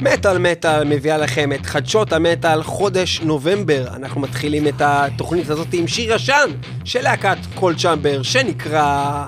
מטאל מטאל מביאה לכם את חדשות המטאל חודש נובמבר. אנחנו מתחילים את התוכנית הזאת עם שיר ישן של להקת קול צ'מבר שנקרא...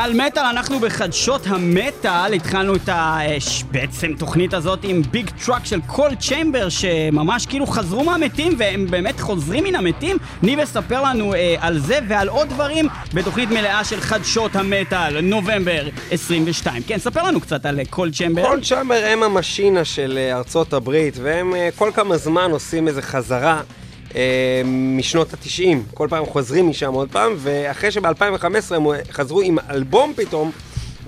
מטאל מטאל, אנחנו בחדשות המטאל, התחלנו את ה... אה, בעצם תוכנית הזאת עם Big Truck של Coal Chamber שממש כאילו חזרו מהמתים והם באמת חוזרים מן המתים. ניב יספר לנו אה, על זה ועל עוד דברים בתוכנית מלאה של חדשות המטאל, נובמבר 22. כן, ספר לנו קצת על אה, קול צ'יימבר. קול צ'מבר הם המשינה של אה, ארצות הברית, והם אה, כל כמה זמן עושים איזה חזרה אה, משנות התשעים. כל פעם חוזרים משם עוד פעם, ואחרי שב-2015 הם חזרו עם אלבום פתאום,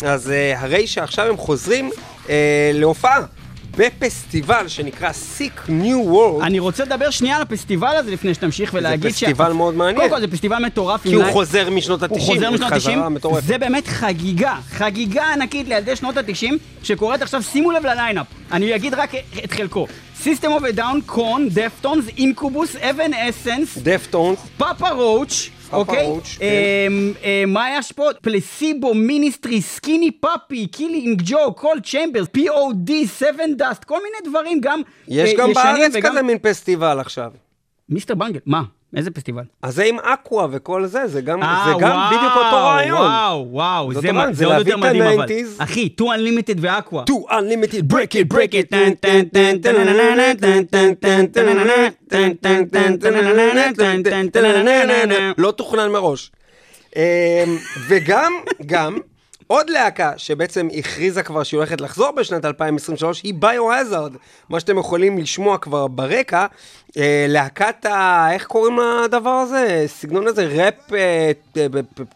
אז אה, הרי שעכשיו הם חוזרים אה, להופעה בפסטיבל שנקרא Sick New World. אני רוצה לדבר שנייה על הפסטיבל הזה לפני שתמשיך ולהגיד פסטיבל מאוד מעניין. קודם כל זה פסטיבל מטורף. כי הוא חוזר משנות הוא התשעים, חוזר משנות חזרה ה-90, מטורפת. זה באמת חגיגה, חגיגה ענקית לילדי שנות ה-90, שקורית עכשיו, שימו לב לליינאפ, אני אגיד רק את חלקו. System of a Down, Korn, Deftones, Incubus, Evanescence, Deftones, Papa Roach, אוקיי? אמ, אמ, מה יש פה? Placebo, Ministry, Skinny Puppy, Killing Joke, Coal Chamber, POD, Sevendust, כל מיני דברים גם יש אה, גם בארץ כזה מין פסטיבל עכשיו. Mr. Bungle, מה? איזה פסטיבל? אז זה עם אקווה וכל זה, זה גם, אה, זה גם וואו, בדיוק אותו רעיון. וואו, וואו, זה, מה, זה, זה עוד יותר מדהים אבל. אחי, 2 Unlimited ואקווה. 2 Unlimited, break it, break it. לא תוכנן מראש. וגם, גם, עוד להקה שבעצם הכריזה כבר שהיא הולכת לחזור בשנת 2023 היא Biohazard. מה שאתם יכולים לשמוע כבר ברקע, אה, להקת ה... איך קוראים לדבר הזה? סגנון הזה? ראפ... אה,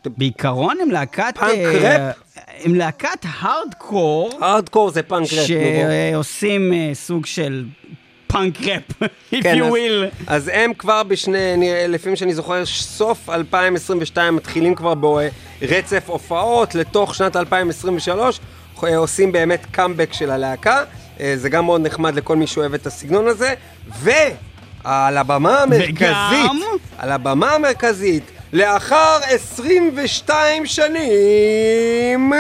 בעיקרון הם להקת... פאנק אה, ראפ? הם להקת הארדקור, הארדקור זה פאנק ראפ. שעושים אה, סוג של פאנק ראפ, if כן, you אז- will. אז הם כבר בשני, מה שאני זוכר, סוף 2022 מתחילים כבר ברצף הופעות לתוך שנת 2023, אה, עושים באמת קאמבק של הלהקה, אה, זה גם מאוד נחמד לכל מי שאוהב את הסגנון הזה, ועל הבמה המרכזית, וגם? על הבמה המרכזית, לאחר 22 שנים,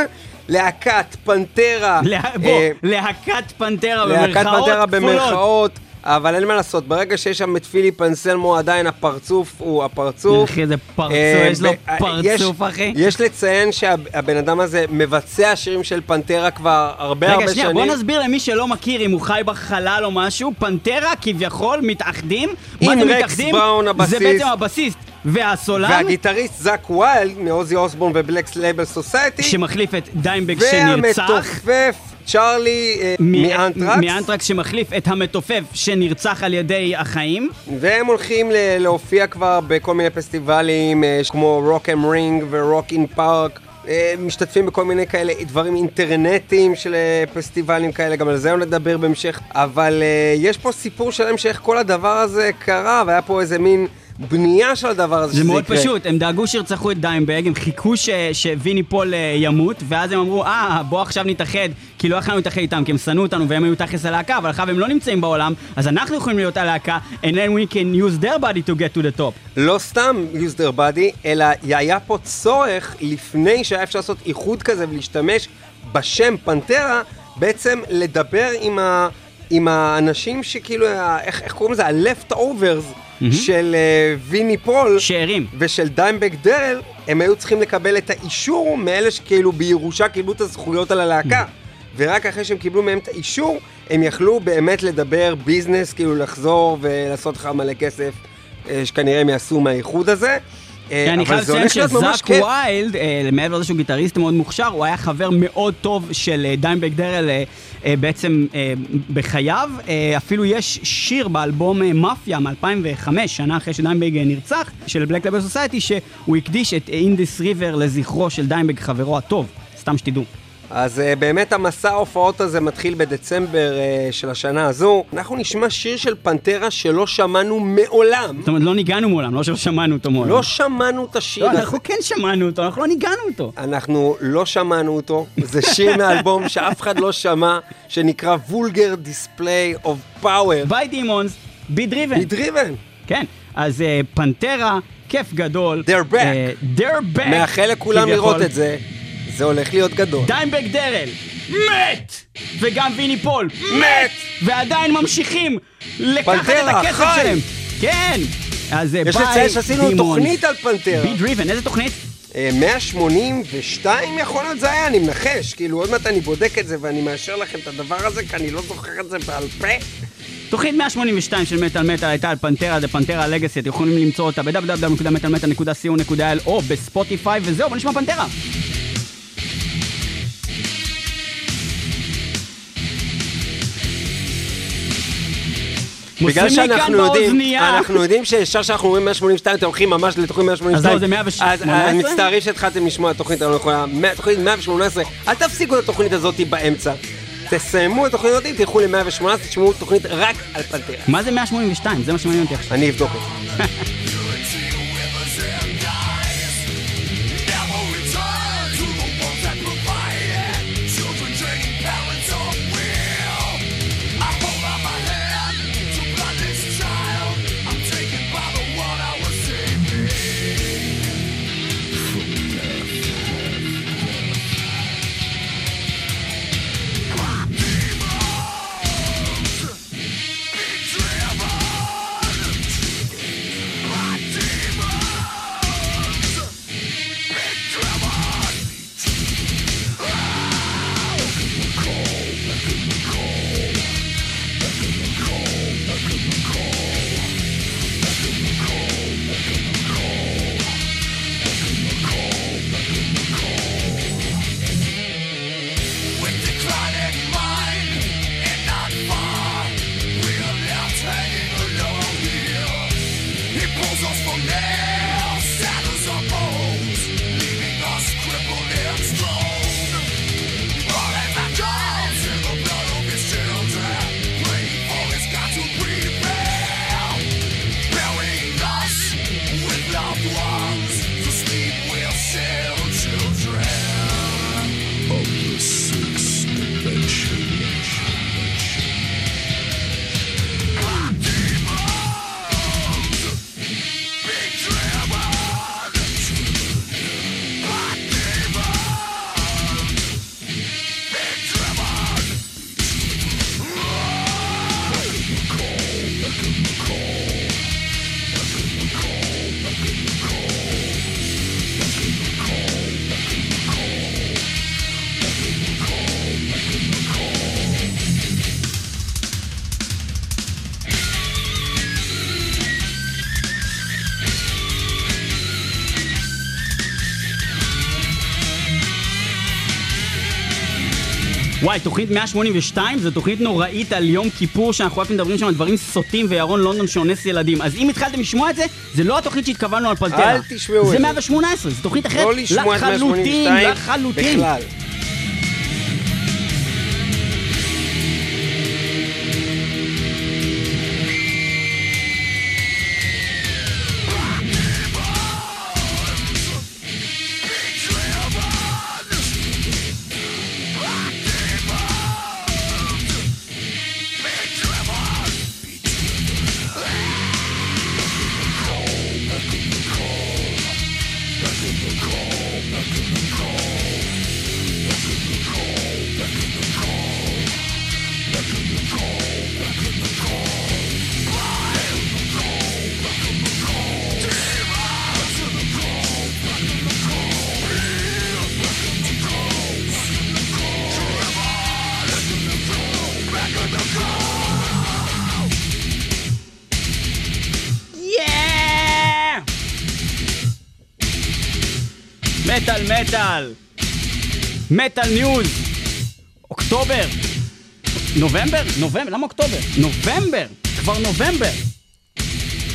להקת פנטרה, לה- בוא, אה, להקת פנטרה להקת במרכאות פנטרה כפולות. במרכאות, אבל אין מה לעשות, ברגע שיש שם את פיליפ אנסלמו, עדיין הפרצוף הוא הפרצוף. אחי, איזה פרצוף, אה, יש לו אה, פרצוף, יש- אחי. יש לציין שהבן אדם הזה מבצע שירים של פנטרה כבר הרבה הרבה רגע, שנים. שנייה, בוא נסביר למי שלא מכיר, אם הוא חי בחלל או משהו, פנטרה כביכול מתאחדים. עם זה רקס מתאחדים? בראון, זה הבסיסט. בעצם הבסיסט. והסולן, והגיטריסט זאק ויילד מעוזי אוסבורן ו Black Label Society. שמחליף את דיימבג שנרצח. והמתופף צ'ארלי אה, מאנתרקס. מאנתרקס שמחליף את המתופף שנרצח על ידי החיים. והם הולכים להופיע כבר בכל מיני פסטיבלים אה, כמו Rock am Ring ו-Rock im Park. משתתפים בכל מיני כאלה דברים אינטרנטיים של אה, פסטיבלים כאלה, גם על זה נדבר בהמשך. אבל יש פה סיפור שלם שאיך כל הדבר הזה קרה, והיה פה איזה מין בנייה של הדבר הזה זה שזה מאוד יקרה. פשוט, הם דאגו שירצחו את דיימבג, הם חיכו ש- שוויני פול אה, ימות, ואז הם אמרו, אה, בוא עכשיו נתאחד, כי לא יכולנו להתאחד איתם, כי הם שנאו אותנו והם היו תכלס הלהקה, אבל עכשיו הם לא נמצאים בעולם, אז אנחנו יכולים להיות הלהקה, and then we can use their body to get to the top. לא סתם use their body, אלא היה פה צורך, לפני שהיה אפשר לעשות איחוד כזה ולהשתמש בשם פנטרה, בעצם לדבר עם, ה, עם האנשים שכאילו, איך, איך קוראים לזה? ה-left overs של uh, ויני פול. שארים. ושל דיימבק דרל, הם היו צריכים לקבל את האישור מאלה שכאילו בירושה קיבלו את הזכויות על הלהקה. ורק אחרי שהם קיבלו מהם את האישור, הם יכלו באמת לדבר ביזנס, כאילו לחזור ולעשות לך מלא כסף, אה, שכנראה הם יעשו מהאיחוד הזה. אה, אני חייב לציין שזאק כיף. ויילד, אה, מעבר לזה שהוא גיטריסט מאוד מוכשר, הוא היה חבר מאוד טוב של אה, דיימבג דרל בעצם בחייו. אפילו יש שיר באלבום מאפיה מ-2005, שנה אחרי שדיימבג אה, נרצח, של בלק לבל סוסייטי, שהוא הקדיש את In This River לזכרו של דיימבג חברו הטוב. סתם שתדעו. אז אה, באמת המסע ההופעות הזה מתחיל בדצמבר אה, של השנה הזו. אנחנו נשמע שיר של פנטרה שלא שמענו מעולם. זאת אומרת, לא ניגענו מעולם, לא שלא שמענו אותו מעולם. לא שמענו את השיר לא. אנחנו כן שמענו אותו, אנחנו לא ניגענו אותו. אנחנו לא שמענו אותו, זה שיר מאלבום שאף אחד לא שמע, שנקרא Vulgar Display of Power. By Demons, Be Driven. Be driven. כן, אז אה, פנטרה, כיף גדול. They're back. אה, they're back. מאחל לכולם. לראות את זה, זה הולך להיות גדול. דיימבג דרל, מת! וגם ויני פול, מת! ועדיין ממשיכים לקחת פנטרה, את הכסף חי! שלהם. כן! אז אה, By, יש לציין שעשינו. תוכנית על פנטרה. Be Driven, איזה תוכנית? אה, 182 יכול להיות זה היה, אני מנחש. כאילו עוד מעט אני בודק את זה ואני מאשר לכם את הדבר הזה, כי אני לא זוכר את זה בעל פה. תוכנית 182 של מטאל מטאל הייתה על פנטרה, זה פנטרה לגאסי, אתם יכולים למצוא אותה ב-www.מטאלמטאל.co.il או בספוטיפיי, וזהו, בוא נשמע פנטרה. בגלל שאנחנו יודעים. אנחנו יודעים שישר שאנחנו אומרים 182, אתם הולכים ממש לתוכנית 182. אז לא, זה 118? אז אה, מצטערים שהתחלתם לשמוע את התוכנית הלא נכונה. תוכנית 118, אל תפסיקו את התוכנית הזאת באמצע. תסיימו את התוכנית הזאת, תלכו ל-118, תשמעו תוכנית רק על פנטרה. מה זה 182? זה מה שמעניין אותי עכשיו. אני אבדוק את זה. as mulheres. תוכנית 182 זו תוכנית נוראית על יום כיפור שאנחנו רק מדברים שם על דברים סוטים וירון לונדון שאונס ילדים. אז אם התחלתם לשמוע את זה, זה לא התוכנית שהתכוונו על פלטרה. אל תשמעו את זה זה. 118, זו תוכנית אחרת לא לשמוע את לחלוטין, 182 לחלוטין. בכלל. מטאל מטאל! News! אוקטובר! נובמבר? נובמבר? למה אוקטובר? נובמבר! כבר נובמבר!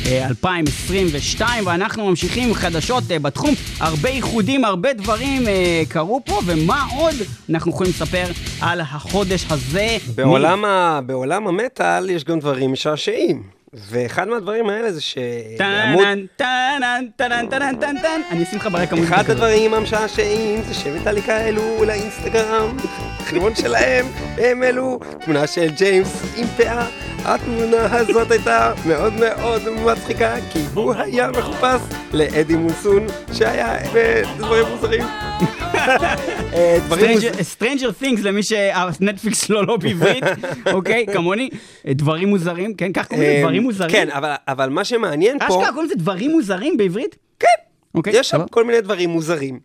אה, 2022 ואנחנו ממשיכים חדשות אה, בתחום הרבה איחודים, הרבה דברים אה, קרו פה ומה עוד אנחנו יכולים לספר על החודש הזה בעולם, ה... בעולם המטאל יש גם דברים משעשעים. ואחד מהדברים האלה זה שעמוד... טנן, טנן, טנן, טנן, טנן, טנן. אני אשים לך ברקע מוזיקה אחד. הדברים המשעשעים זה שמטאליקה העלו לאינסטגרם, החשבון שלהם, הם העלו תמונה של ג'יימס עם פאה. התמונה הזאת הייתה מאוד מאוד מצחיקה, כי הוא היה מחופש לאדי מונסון, שהיה בדברים מוזרים. אה. Stranger Things למי שהנטפליקס שלו לא בעברית, אוקיי, כמוני, אה, דברים מוזרים, כן, כך קוראים לזה, דברים מוזרים. כן, אבל- מה שמעניין פה... אשכרה קוראים לזה דברים מוזרים בעברית? כן. אוקיי, יש שם. כל מיני דברים מוזרים.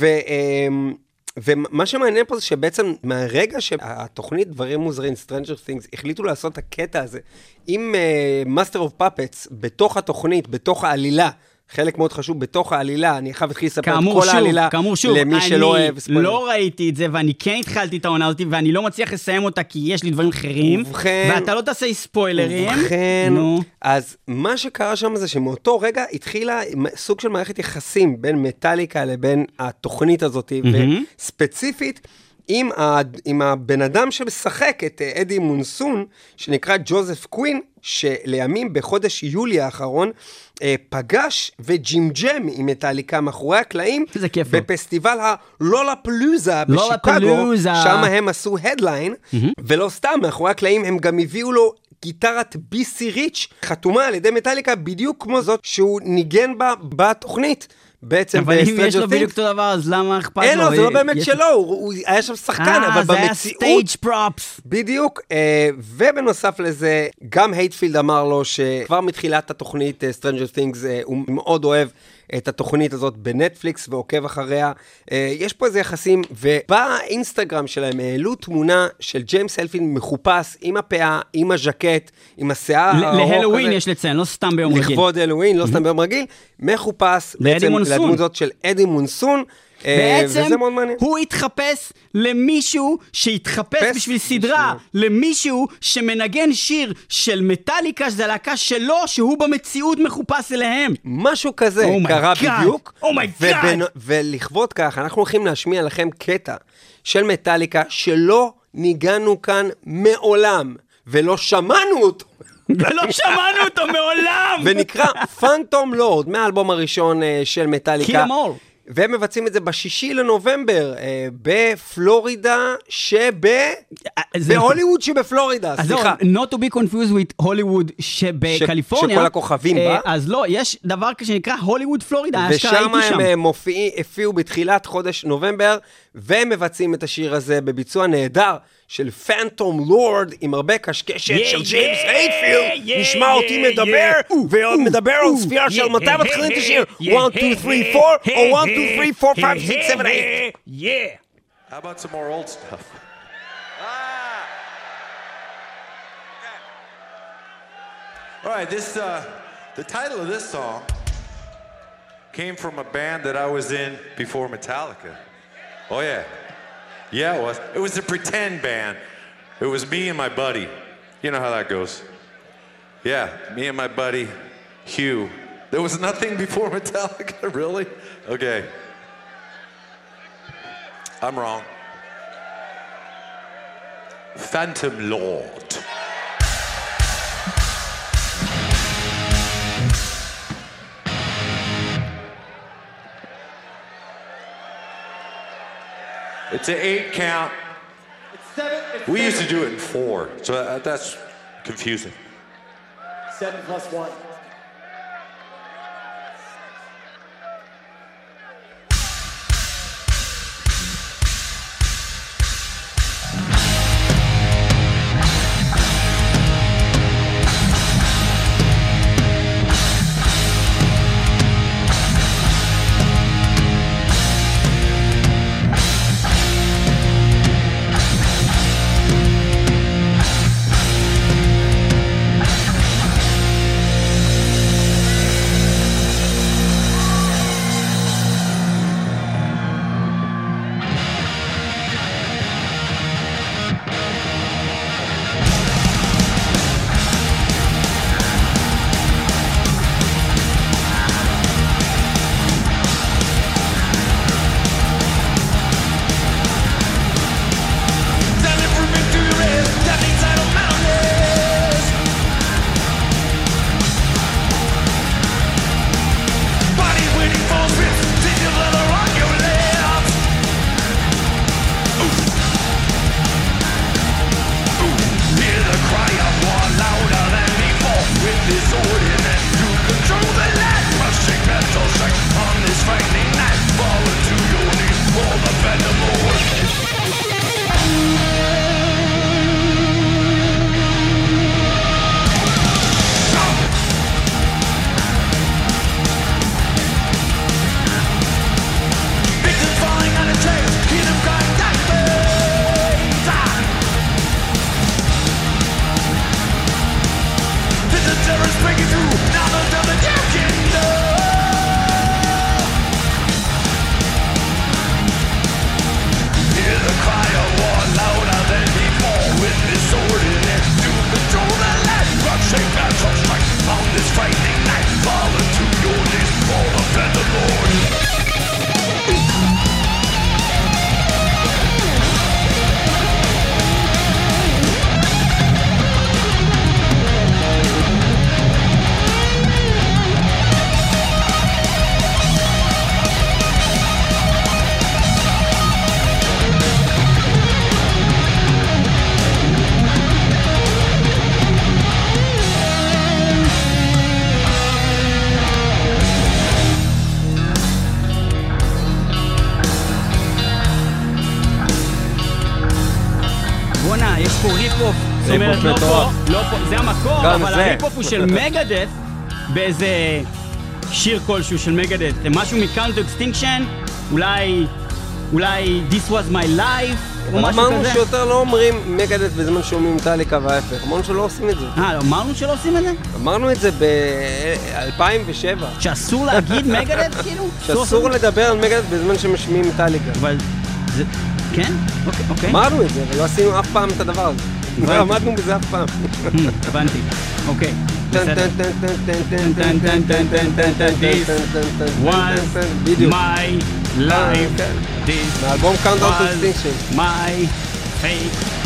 אמ, ומה שמעניין פה זה שבעצם מהרגע שהתוכנית דברים מוזרים, Stranger Things, החליטו לעשות את הקטע הזה עם uh, Master of Puppets בתוך התוכנית, בתוך העלילה. חלק מאוד חשוב בתוך העלילה, אני חייב להתחיל לספר את כל שוב, העלילה כאמור שוב, למי שלא אוהב אני ספוילר. לא ראיתי את זה ואני כן התחלתי את העונה הזאת ואני לא מצליח לסיים אותה כי יש לי דברים אחרים. ובכן- ואתה לא תעשה ספוילרים. ובכן, נו. אז מה שקרה שם זה שמאותו רגע התחילה סוג של מערכת יחסים בין מטאליקה לבין התוכנית הזאת, מהמם. וספציפית עם, ה, עם הבן אדם שמשחק את אה, אדי מונסון, שנקרא ג'וזף קווין, שלימים בחודש יולי האחרון אה, פגש וג'ימג'ם עם מטאליקה מאחורי הקלעים, איזה כיף. בפסטיבל הלולפלוזה בשיקגו. שם הם עשו headline, ולא סתם, מאחורי הקלעים הם גם הביאו לו גיטרת BC Rich חתומה על ידי מטאליקה בדיוק כמו זאת שהוא ניגן בה בתוכנית. בעצם אבל אם יש לו בדיוק. אותו דבר, אז למה אכפת לו? אין לו, זה לא באמת יש- שלו, הוא היה שם שחקן, אה, אבל זה היה במציאות... Stage props. בדיוק, אה, ובנוסף לזה, גם הייטפילד אמר לו שכבר מתחילת התוכנית אה, Stranger Things אה, הוא מאוד אוהב את התוכנית הזאת בנטפליקס ועוקב אחריה. אה, יש פה איזה יחסים, ובאינסטגרם שלהם העלו תמונה של ג'יימס אלפין מחופש עם הפאה, עם הז'קט, עם השיער הארוך להלואוין. יש לציין, לא סתם ביום רגיל. לכבוד הלואוין, לא סתם ביום רגיל, מחופש בעצם. לדמות של אדי מונסון. אה, בעצם. הוא התחפש למישהו שהתחפש התחפש בשביל סדרה, למישהו שמנגן שיר של מטאליקה, שזה הלהקה שלו, שהוא במציאות מחופש אליהם. משהו כזה Oh קרה God. בדיוק. Oh my ובנ-. ולכבוד כך, אנחנו הולכים להשמיע לכם קטע של מטאליקה שלא ניגענו כאן מעולם, ולא שמענו אותו, ולא שמענו אותו מעולם! ונקרא פנטום לורד, מהאלבום הראשון אה, של מטאליקה. 'em all. והם מבצעים את זה בשישי לנובמבר, אה, בפלורידה שב... זה- בהוליווד שבפלורידה, אז זהו, סליחה. not to be confused with הוליווד שבקליפורניה. שכל הכוכבים אה, בה. אז לא, יש דבר שנקרא הוליווד פלורידה, אשכרה ושם הייתי שם. הם אה, מופיעים, הופיעו בתחילת חודש נובמבר, והם מבצעים את השיר הזה בביצוע נהדר של Phantom Lord, עם הרבה קשקשת Yeah, של yeah, ג'יימס הייטפילד, yeah, נשמע yeah, אותי מדבר, yeah. ועוד מדבר על ספירה של מתי מתחילים את השיר, yeah, 1, 2, 3, 4, או 1, 2, 3, 4, 5, 6, 7, 8. Yeah. How about some more old stuff? All right, this uh, the title of this song came from a band that I was in before Metallica. Oh yeah, Yeah, it was. It was a pretend band. It was me and my buddy. You know how that goes. Yeah, me and my buddy, Hugh. There was nothing before Metallica, really? Okay. I'm wrong. Phantom Lord. It's an eight count. Seven, it's We used to do it in four, so that's confusing. Seven plus one. זה המקור, אבל. ההיפ-הופ הוא של מגדף באיזה שיר כלשהו של מגדף. משהו to Extinction, אולי, אולי This was my life, או משהו אמרנו כזה. שיותר לא אומרים מגדט בזמן שומעים טליקה וההפך. אמרנו שלא עושים את זה. אה, אמרנו שלא עושים את זה? אמרנו את זה ב-2007. שאסור להגיד מגדף, כאילו? שאסור לדבר על מגדט בזמן שמשמיעים טליקה. אבל זה... כן? אוקיי, אוקיי. אמרנו את זה, אבל לא עשינו אף פעם את הדבר הזה. הבנתי. לא עמדנו בזה אף פעם. Hmm, הבנתי. אוקיי. טן בסדר. טן טן טן טן טן, טן, טן, טן, טן, טן, This was בדיוק. my life. כן. This מהאלבום Countdown to was Extinction. my fate.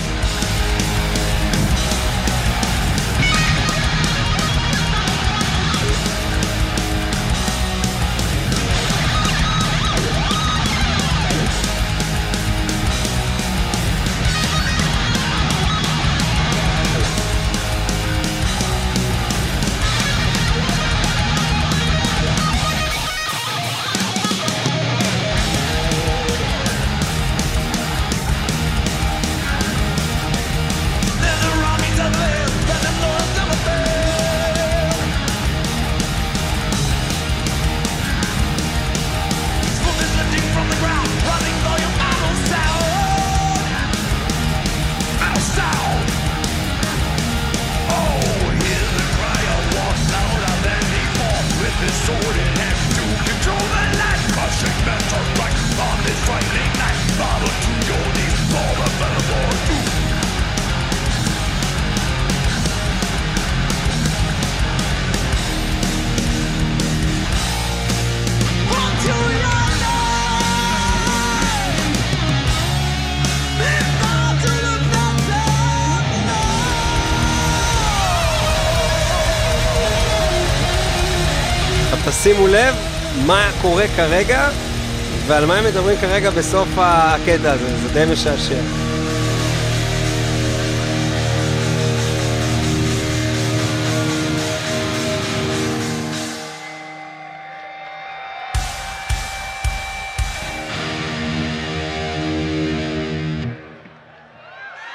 תשימו לב מה קורה כרגע ועל מה הם מדברים כרגע בסוף הקטע הזה, זה די משעשע.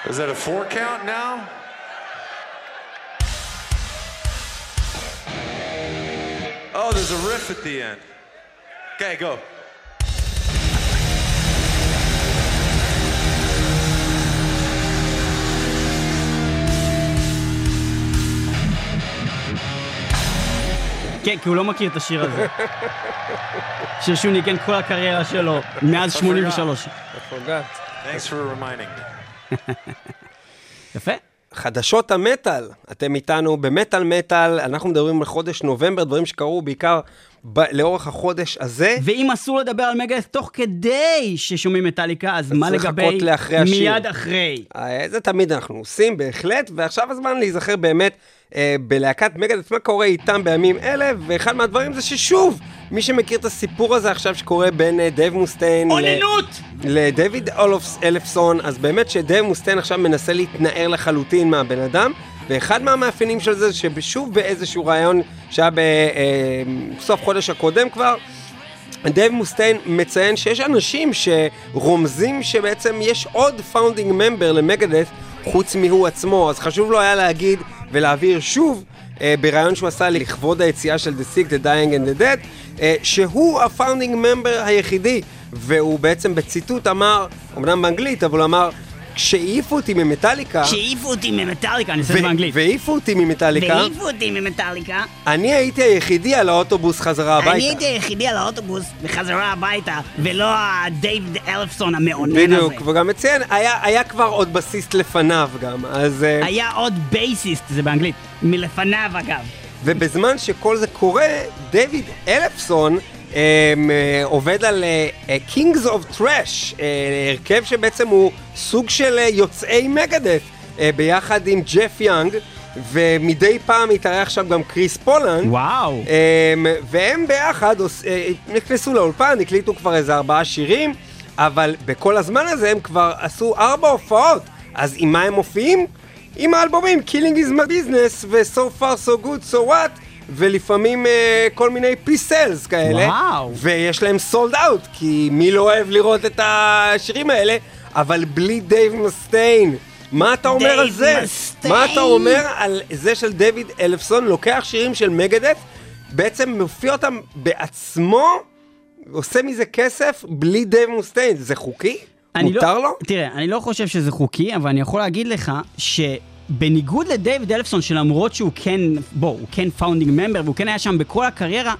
Is that a four count now? Oh, there's a riff at the end. Okay, go. כן, כי הוא לא מכיר את השיר הזה. שיר שהוא ניגן כל הקריירה שלו, מאז 83. Thanks for reminding me. יפה. חדשות המטאל, אתם איתנו במטאל מטאל, אנחנו מדברים על חודש נובמבר, דברים שקרו בעיקר ב- לאורך החודש הזה. ואם אסור לדבר על מגאדת' תוך כדי ששומעים מטאליקה, אז מה לגבי לאחרי השיר. מיד אחרי? אה, זה תמיד אנחנו עושים, בהחלט, ועכשיו הזמן להיזכר באמת אה, בלהקת מגאדת', מה קורה איתם בימים אלה, ואחד מהדברים זה ששוב, מי שמכיר את הסיפור הזה עכשיו שקורה בין אה, דייב מוסטיין... אוננות! לדייוויד אלפסון, אז באמת שדייב מוסטיין עכשיו מנסה להתנער לחלוטין מהבן אדם, ואחד מהמאפיינים של זה, ששוב באיזשהו ריאיון שהיה בסוף חודש הקודם כבר, דייב מוסטיין מציין שיש אנשים שרומזים שבעצם יש עוד founding member למגאדת' חוץ מהוא עצמו, אז חשוב לו היה להגיד ולהבהיר שוב אה, בריאיון שהוא עשה לכבוד היציאה של The Sick, The Dying and The Dead, אה, שהוא ה founding member היחידי, והוא בעצם בציטוט אמר, אמנם באנגלית, אבל הוא אמר, כשהעיפו אותי ממטאליקה, שהעיפו אותי ממטאליקה, אני עושה את זה באנגלית. והעיפו אותי ממטאליקה, והעיפו אותי ממטאליקה. אני הייתי היחידי על האוטובוס חזרה הביתה. אני הייתי היחידי על האוטובוס בחזרה הביתה, ולא הדייוויד אלפסון המאונן הזה. בדיוק, וגם מציין, היה, היה כבר עוד בסיסט לפניו גם, אז... אה, היה עוד בייסיסט, זה באנגלית, מלפניו אגב. ובזמן שכל זה קורה, דויד אלפסון עובד על אה, Kings of Thrash, אה, הרכב שבעצם הוא סוג של אה, יוצאי מגאדת', אה, ביחד עם ג'ף יאנג, ומדי פעם התארח שם גם קריס פולנד. וואו. אמ, והם ביחד אה, נכנסו לאולפן, הקליטו כבר איזה ארבעה שירים, אבל בכל הזמן הזה הם כבר עשו ארבע הופעות. אז עם מה הם מופיעים? עם האלבומים Killing is my business ו-So far so good so what ולפעמים אה, כל מיני B-sides כאלה. וואו. ויש להם sold out, כי מי לא אוהב לראות את השירים האלה, אבל בלי דייב מסטיין. מה אתה אומר על זה? מסטיין. מה אתה אומר על זה של דויד אלפסון לוקח שירים של מגאדת', בעצם מופיע אותם בעצמו, עושה מזה כסף בלי דייב מוסטיין, זה חוקי? אני מותר לא, לו? תראה, אני לא חושב שזה חוקי, אבל אני יכול להגיד לך שבניגוד לדייוויד אלפסון, שלמרות שהוא כן, בוא, הוא כן founding member, והוא כן היה שם בכל הקריירה,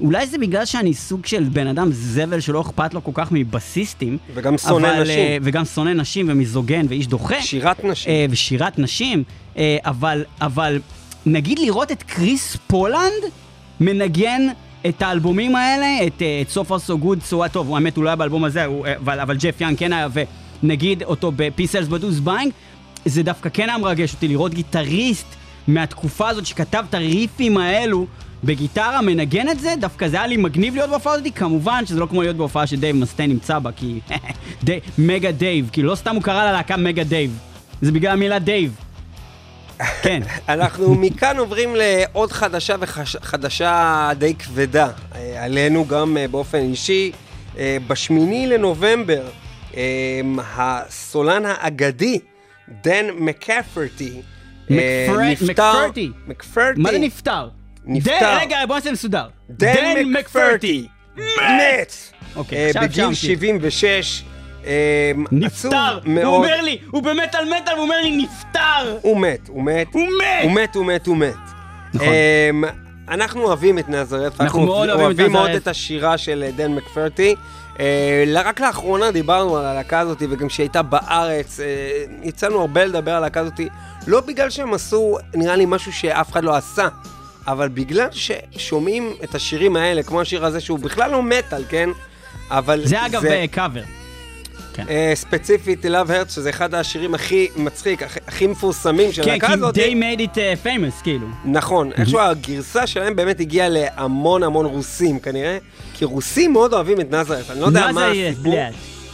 אולי זה בגלל שאני סוג של בן אדם זבל שלא אכפת לו כל כך מבסיסטים. וגם שונא אבל, נשים. אה, וגם שונא נשים ומיזוגן ואיש דוחה. שירת נשים. אה, ושירת נשים, אה, אבל, אבל נגיד לראות את קריס פולנד מנגן את האלבומים האלה, את את So far so good, so what, טוב, האמת, הוא לא היה באלבום הזה, הוא, אבל, אבל ג'ף יאנג כן היה, ונגיד אותו ב- Peace Sells But Who's Buying, זה דווקא כן היה מרגש אותי לראות גיטריסט מהתקופה הזאת שכתב את הריפים האלו בגיטרה, מנגן את זה, דווקא זה היה לי מגניב להיות בהופעה הזאת, כמובן שזה לא כמו להיות בהופעה שדייב מסטיין נמצא בה, כי די, מגה דייב, כאילו לא סתם הוא קרא ללהקה מגה דייב, זה בגלל המילה דייב. כן. אנחנו מכאן עוברים לעוד חדשה וחדשה די כבדה אה, עלינו גם אה, באופן אישי. אה, בשמיני לנובמבר, הסולן האגדי, דן מקפרטי, אה, מקפרטי. מקפרטי. מה זה נפטר? נפטר. רגע, בוא נעשה מסודר. דן מקפרטי. מת. אוקיי, אה, עכשיו בגיל אפשר 76. אה, נפטר! הוא. אומר לי, הוא באמת על מטאל, הוא אומר לי נפטר! הוא מת, הוא מת. הוא מת! הוא מת, הוא מת, הוא מת. נכון. אנחנו אוהבים את נזרת, אנחנו מאוד אוהבים אוהבים מאוד. את השירה של דן מקפרטי. אה, רק לאחרונה דיברנו על הלהקה הזאת, וגם כשהיא הייתה בארץ, אה, יצאנו הרבה לדבר על הלהקה הזאת, לא בגלל שהם עשו, נראה לי, משהו שאף אחד לא עשה, אבל בגלל ששומעים את השירים האלה, כמו השיר הזה, שהוא בכלל לא מטאל, כן? אבל זה אגב זה- קאבר. כן. אה, ספציפית Love Hurts, שזה אחד השירים הכי מצחיק, הכי- הכי מפורסמים של כן, הלהקה כי הזאת. they made it uh, famous, כאילו. נכון, איכשהו הגרסה שלהם באמת הגיעה להמון המון רוסים כנראה, כי רוסים מאוד אוהבים את נזרת, אני לא יודע מה הסיפור.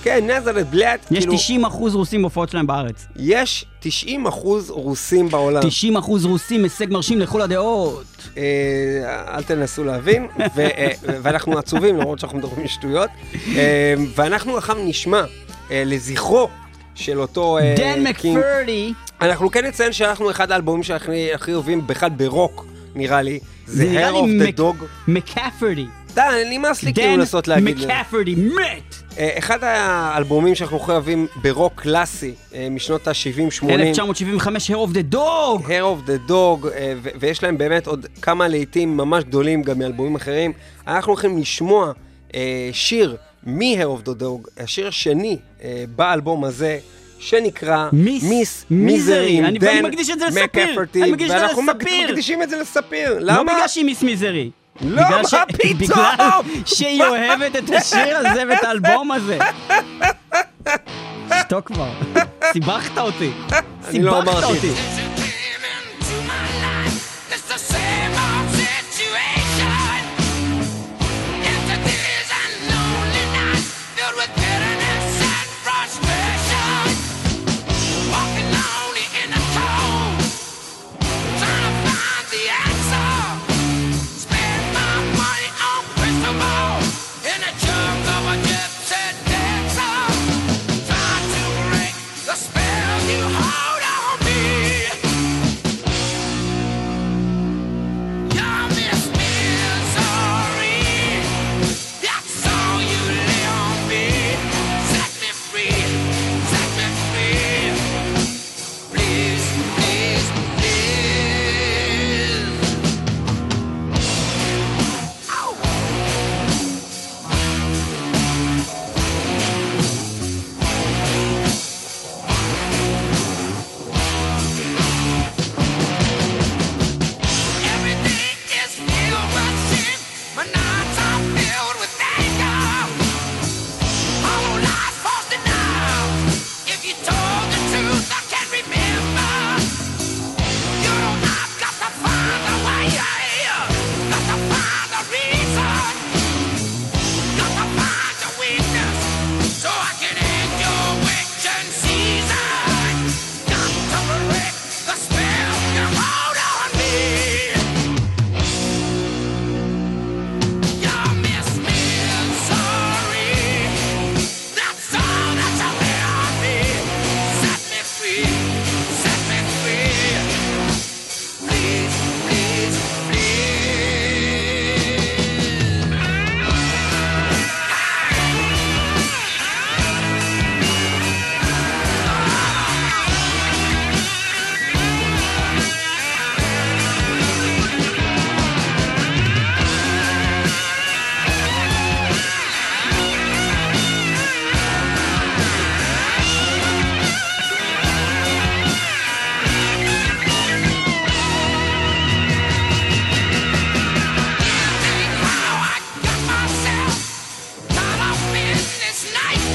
כן, נזרת בלאט, יש כאילו, 90 אחוז רוסים בהופעות שלהם בארץ. יש 90 אחוז רוסים בעולם. 90 אחוז רוסים, הישג מרשים לכל הדעות. אה, אל תנסו להבין, ו- אה, ואנחנו עצובים למרות שאנחנו מדברים שטויות. אה, ואנחנו עכשיו נשמע לזכרו של אותו אה, דן. מקפרדי, אנחנו כן נציין שאנחנו אחד האלבומים שהכי הכי אוהבים בכלל ברוק, נראה לי. זה Hair of the Dog. מקפרדי. די, נמאס לי כאילו דן לנסות להגיד. מקפרדי מת! אה, אחד האלבומים שאנחנו הכי אוהבים ברוק קלאסי אה, משנות ה-70-80. 1975, Hair of the Dog! Hair of the Dog, אה, ויש להם באמת עוד כמה להיטים ממש גדולים גם מאלבומים אחרים. אנחנו הולכים לשמוע אה, שיר מ-Hair of the Dog, השיר השני אה, באלבום הזה. שנקרא מיס מיס מיזרי. אני- ואני מקדיש את זה לספיר. אני מקדיש את זה ואנחנו לספיר. מקדישים את זה לספיר. לא למה? בגלל שהיא מיס מיזרי. לא, מה ש- פתאום? בגלל שהיא אוהבת את השיר הזה ואת האלבום הזה. שתוק כבר. סיבכת אותי. אני לא סיבכת אמרתי את אותי. It's nice!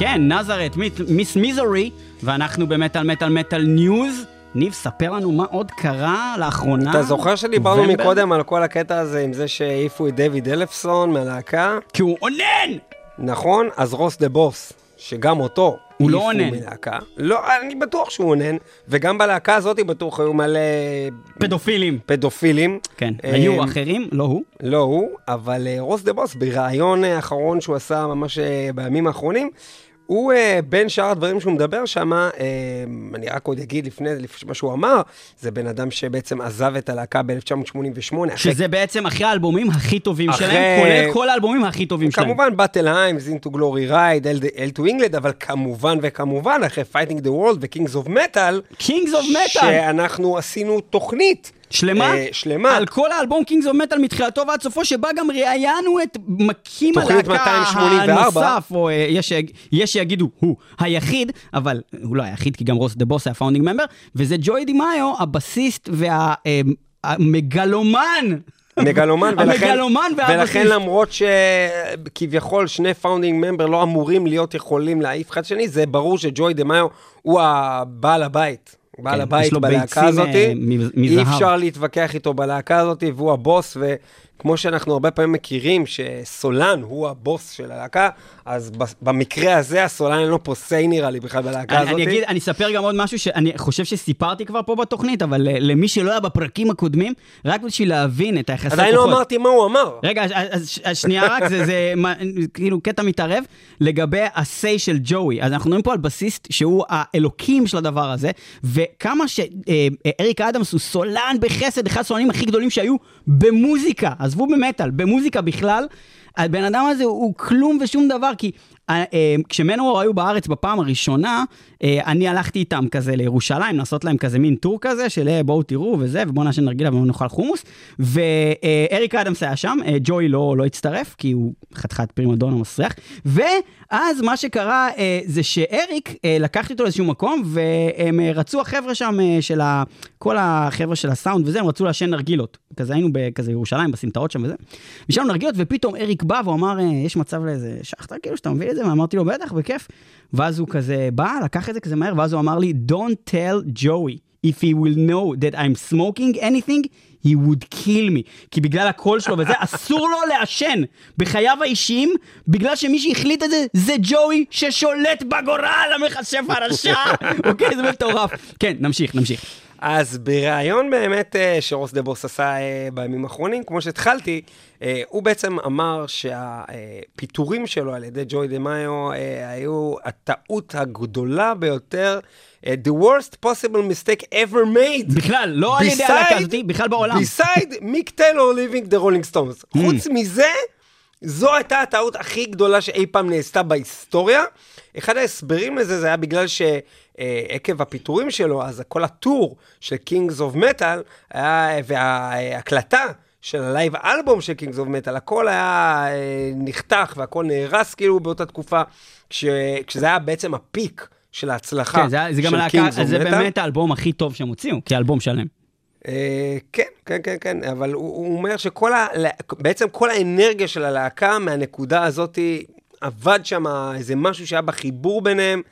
כן, נזרת, Miss Misery, ואנחנו במטאל מטאל מטאל news. ניב, ספר לנו מה עוד קרה לאחרונה. אתה זוכר שדיברנו? מקודם על כל הקטע הזה עם זה שהעיפו את דיוויד אלפסון מהלהקה? כי הוא אונן! נכון, אז רוס דה בוס, שגם אותו הוא לא אונן. מלהקה. לא, אני בטוח שהוא אונן, וגם בלהקה הזאת בטוח היו מלא פדופילים. פדופילים. כן, אה, היו אחרים, לא הוא. לא הוא, אבל אה, רוס דה בוס, בריאיון אה, האחרון שהוא עשה ממש אה, בימים האחרונים, הוא, אה, בין שאר הדברים שהוא מדבר שם, אה, אני רק עוד אגיד לפני לפני מה שהוא אמר, זה בן אדם שבעצם עזב את הלהקה ב-1988. שזה בעצם אחרי האלבומים הכי טובים אחרי- שלהם, כולל כל האלבומים הכי טובים שלהם. כמובן, Battle Hymns, Into Glory Ride, Hail to England, אבל כמובן וכמובן, אחרי Fighting the World ו- Kings of Metal, Kings of Metal! שאנחנו עשינו תוכנית. שלמה? אה, שלמה. על כל האלבום Kings of Metal מתחילתו ועד סופו, שבה גם ראיינו את מקים תוכנית הלהקה 284. הנוסף, או אה, יש יש שיגידו הוא היחיד, אבל הוא לא היחיד, כי גם רוס דה בוס היה founding member, וזה ג'וי דימאיו, הבסיסט והמגלומן. מגלומן, ולכן, המגלומן ולכן. למרות שכביכול שני founding member לא אמורים להיות יכולים להעיף אחד שני, זה ברור שג'וי דה-מאיו הוא הבעל הבית. בעל כן, הבית בלהקה הזאת, אה, אי. אפשר להתווכח איתו בלהקה הזאת, והוא הבוס, וכמו שאנחנו הרבה פעמים מכירים, שסולן הוא הבוס של הלהקה, אז במקרה הזה הסולן אין לו פה סיי נראה לי בכלל בלהקה אני, הזאת. אני אגיד, אני אספר גם עוד משהו שאני חושב שסיפרתי כבר פה בתוכנית, אבל אה, למי שלא היה בפרקים הקודמים, רק בשביל להבין את היחסי עדיין לא כוחות. אמרתי מה הוא אמר. רגע, אז, אז, אז שנייה רק, זה, זה מה- כאילו קטע מתערב לגבי ה-say של ג'וי. אז אנחנו מדברים פה על בסיסט שהוא האלוקים של הדבר הזה, וכמה שאריק אדמס הוא סולן בחסד, אחד הסולנים הכי גדולים שהיו במוזיקה, עזבו במטאל, במוזיקה בכלל, הבן אדם הזה הוא כלום ושום דבר, כי אה, אה, כשמנוור היו בארץ בפעם הראשונה, אה, אני הלכתי איתם כזה לירושלים, לעשות להם כזה מין טור כזה, של בואו תראו וזה, ובואו נעשן נרגילה ובואו נאכל חומוס, ואריק אדמס היה שם, ג'וי לא, לא הצטרף, כי הוא חתיכת פרימדון המסריח, ואז מה שקרה זה שאריק, לקחתי אותו לאיזשהו מקום, והם רצו החבר'ה שם, של ה... כל החבר'ה של הסאונד וזה, הם רצו לעשן נרגילות. כזה היינו בכזה ירושלים, בסמטאות שם וזה. ושם נרגילות, ופתאום אריק בא והוא אמר, אה, יש מצב לאיזה שחטה כאילו שאתה מביא את זה? ואמרתי לו, בטח, בכיף. ואז הוא כזה בא, לקח את זה כזה מהר, ואז הוא אמר לי, Don't tell Joey if he will know that I'm smoking anything, he would kill me. כי בגלל הקול שלו וזה, אסור לו לעשן בחייו האישיים, בגלל שמי שהחליט את זה, זה ג'וי ששולט בגורל המכשף הרשע. אוקיי, זה מטורף. כן, נמשיך, נמשיך. אז בריאיון באמת אה, שרוס דה בוס עשה אה, בימים האחרונים, כמו שהתחלתי, אה, הוא בעצם אמר שהפיטורים שלו על ידי ג'וי דה מאיו היו הטעות הגדולה ביותר, the worst possible mistake ever made. בכלל, לא על ידי הלהקה הזאתי, בכלל בעולם. beside מיק טיילור living the rolling stones. Hmm. חוץ מזה, זו הייתה הטעות הכי גדולה שאי פעם נעשתה בהיסטוריה. אחד ההסברים לזה זה היה בגלל שעקב הפיטורים שלו, אז כל הטור של Kings of Metal היה, וההקלטה של ה live אלבום של Kings of Metal, הכל היה אה, נחתך והכל נהרס כאילו באותה תקופה, כש, כשזה היה בעצם ה peak של ההצלחה כן, זה, זה של הלהקה, Kings of זה. באמת האלבום הכי טוב שהם הוציאו, כאלבום שלם. אה, כן, כן, כן, כן, אבל הוא, הוא אומר שכל ה... בעצם כל האנרגיה של הלהקה מהנקודה הזאת עבד שם איזה משהו שהיה בחיבור ביניהם,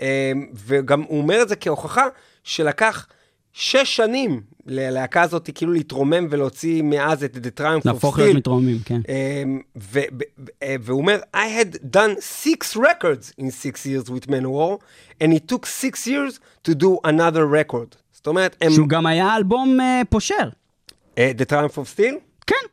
אה, וגם הוא אומר את זה כהוכחה שלקח שש שנים ללהקה הזאת כאילו להתרומם ולהוציא מאז את The Triumph of להפוך להיות Steel. מתרוממים, כן. אה, והוא אומר, I had done six records in six years with Manowar, and it took six years to do another record. אומרת, הם... שהוא גם היה אלבום אה, פושר. אה, The Triumph of Steel, כן.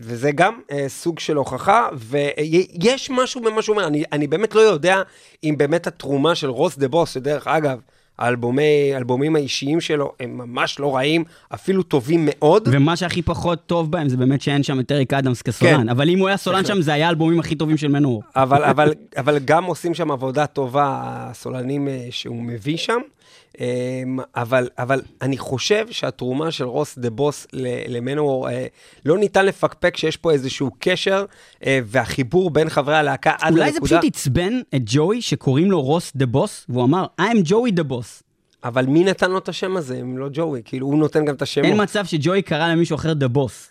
וזה גם אה, סוג של הוכחה, ויש משהו במה שהוא אומר, אני, אני באמת לא יודע אם באמת התרומה של רוס דה בוס, שדרך אגב, האלבומי, האלבומים האישיים שלו הם ממש לא רעים, אפילו טובים מאוד. ומה שהכי פחות טוב בהם זה באמת שאין שם את אריק אדמס כסולן. כן. אבל אם הוא היה סולן שם, זה היה האלבומים הכי טובים של מנור. אבל, אבל, אבל גם עושים שם עבודה טובה, הסולנים שהוא מביא שם. אמ, אבל, אבל אני חושב שהתרומה של רוס דה בוס ל- למנור, אה, לא ניתן לפקפק שיש פה איזשהו קשר, אה, והחיבור בין חברי הלהקה עד לנקודה... אולי זה פשוט עצבן את ג'וי שקוראים לו רוס דה בוס, והוא אמר, I'm ג'וי the boss. אבל מי נתן לו את השם הזה, אם לא ג'וי? כאילו, הוא נותן גם את השמות. אין מצב שג'וי קרא למישהו אחר the boss.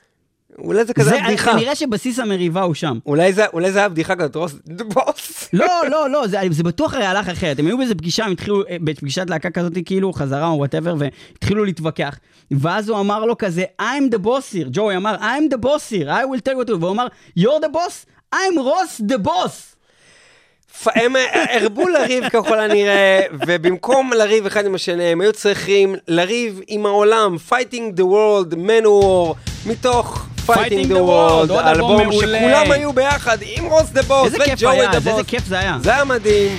אולי זה כזה זה הבדיחה. כנראה שבסיס המריבה הוא שם. אולי זה אולי זה היה בדיחה כזאת, רוס בוס. לא, לא, לא, זה, זה בטוח הרי הלך אחרת. הם היו באיזה פגישה, הם התחילו, אה, בפגישת להקה כזאת, כאילו, חזרה או whatever, והתחילו להתווכח. ואז הוא אמר לו כזה, I'm the boss here. ג'וי אמר, I'm the boss here, I will tell you what. והוא אמר, you're the boss, I'm רוס the boss. הם אה, הרבו לריב ככל הנראה, ובמקום לריב אחד עם השני, הם היו צריכים לריב עם העולם, Fighting the World, Manowar, מתוך Fighting the World, אלבום. שכולם היו ביחד עם רוס דה בוס היה, דה אז איזה בוס. כיף זה היה. זה היה מדהים.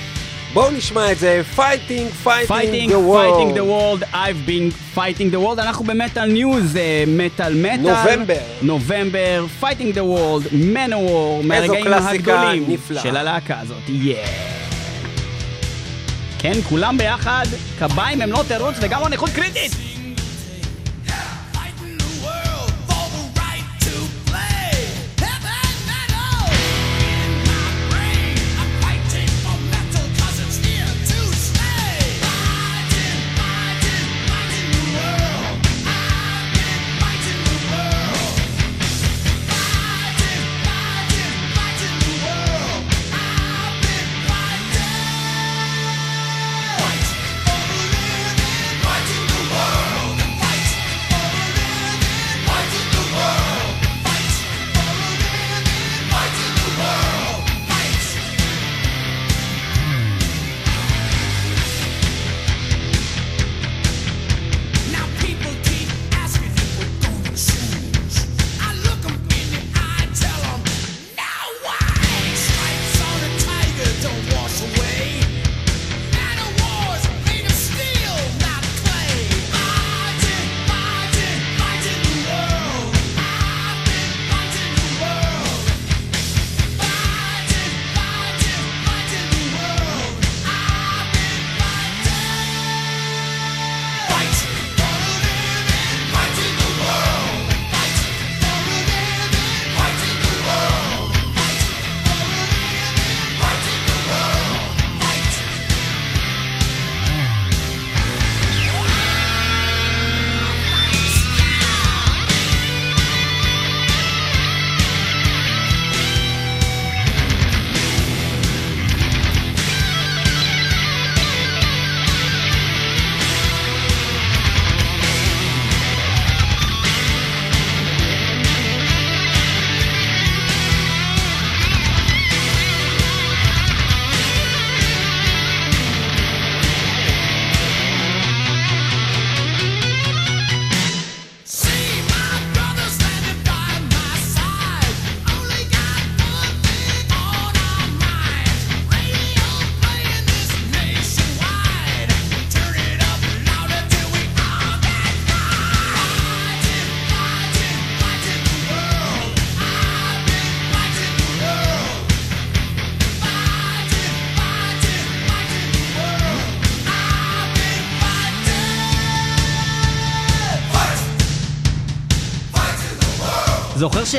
בואו נשמע את זה, Fighting, Fighting Fighting, the World. fighting the world, I've been fighting the world, אנחנו במטאל news, מטאל מטאל. נובמבר. נובמבר, fighting the world, מנוור, מהרגעים הגדולים נפלאה. של הלהקה הזאת, יא. כן, כולם ביחד, קביים הם לא תירוץ וגם לא נכות קריטית.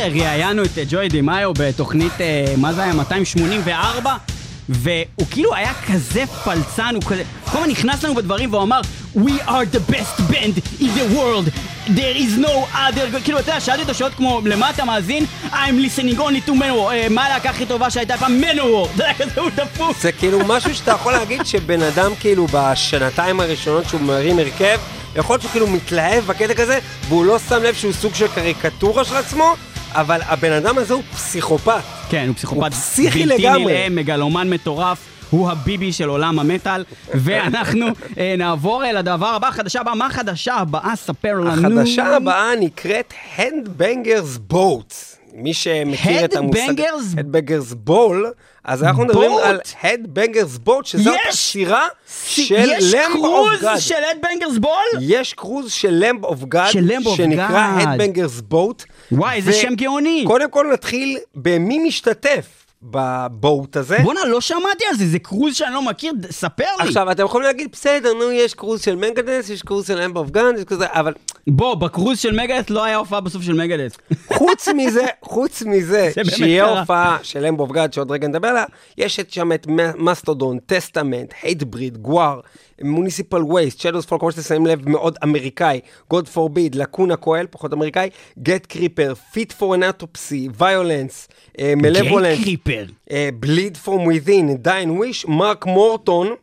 זוכר שראיינו את אה, ג'וי דימאיו בתוכנית, אה, מה זה היה, 284? והוא כאילו היה כזה פלצן, הוא כזה, כל הזמן נכנס לנו בדברים והוא אמר We are the best band in the world, there is no other, כאילו אתה יודע, שאלתי אותו שאלות כמו למה אתה מאזין? I'm listening only to Manowar, אה, מה הלהקה הכי טובה שהייתה פעם? Manowar, אתה יודע, כזה הוא דפוק. זה כאילו משהו שאתה יכול להגיד שבן אדם כאילו בשנתיים הראשונות שהוא מרים הרכב, יכול להיות שהוא כאילו מתלהב בקטע כזה, והוא לא שם לב שהוא סוג של קריקטורה של עצמו, אבל הבן אדם הזה הוא פסיכופת. כן, הוא פסיכופת הוא פסיכי בלתי לגמרי. נלאה, מגלומן מטורף. הוא הביבי של עולם המטאל, ואנחנו אה, נעבור אה, לדבר הבא, החדשה הבאה, מה החדשה הבאה? ספר לנו. החדשה הבאה נקראת Handbangers Boat. מי שמכיר את המושג... Headbangers? Headbangers Ball, אז אנחנו מדברים? על Headbangers Boat, שזאת יש- השירה של יש Lamb of קרוז God. של Headbangers Ball? יש קרוז של Lamb of שנקרא God. Headbangers Boat. וואי, איזה ו- שם גאוני. קודם כל נתחיל במי משתתף ב boat הזה. בואנה, לא שמעתי על זה, זה קרוז שאני לא מכיר, ספר לי. עכשיו, אתם יכולים להגיד, בסדר, נו, יש קרוז של מגדס, יש קרוז של Lamb of God, יש כזה, אבל בוא, בקרוז של מגדס לא היה הופעה בסוף של מגדס. חוץ מזה, חוץ מזה, שיהיה. הופעה של Lamb of God, שעוד רגע נדבר עליה, יש את שם את Mastodon, Testament, Hatebreed, GWAR, Municipal Waste, Shadows Fall, כמו שאתם שמים לב, מאוד אמריקאי, God Forbid, Lacuna Coil, פחות אמריקאי, Gatecreeper, Fit for an Autopsy, Vio-lence, Malevolence, קריפר. Bleed from Within, Dying Wish, מרק מורטון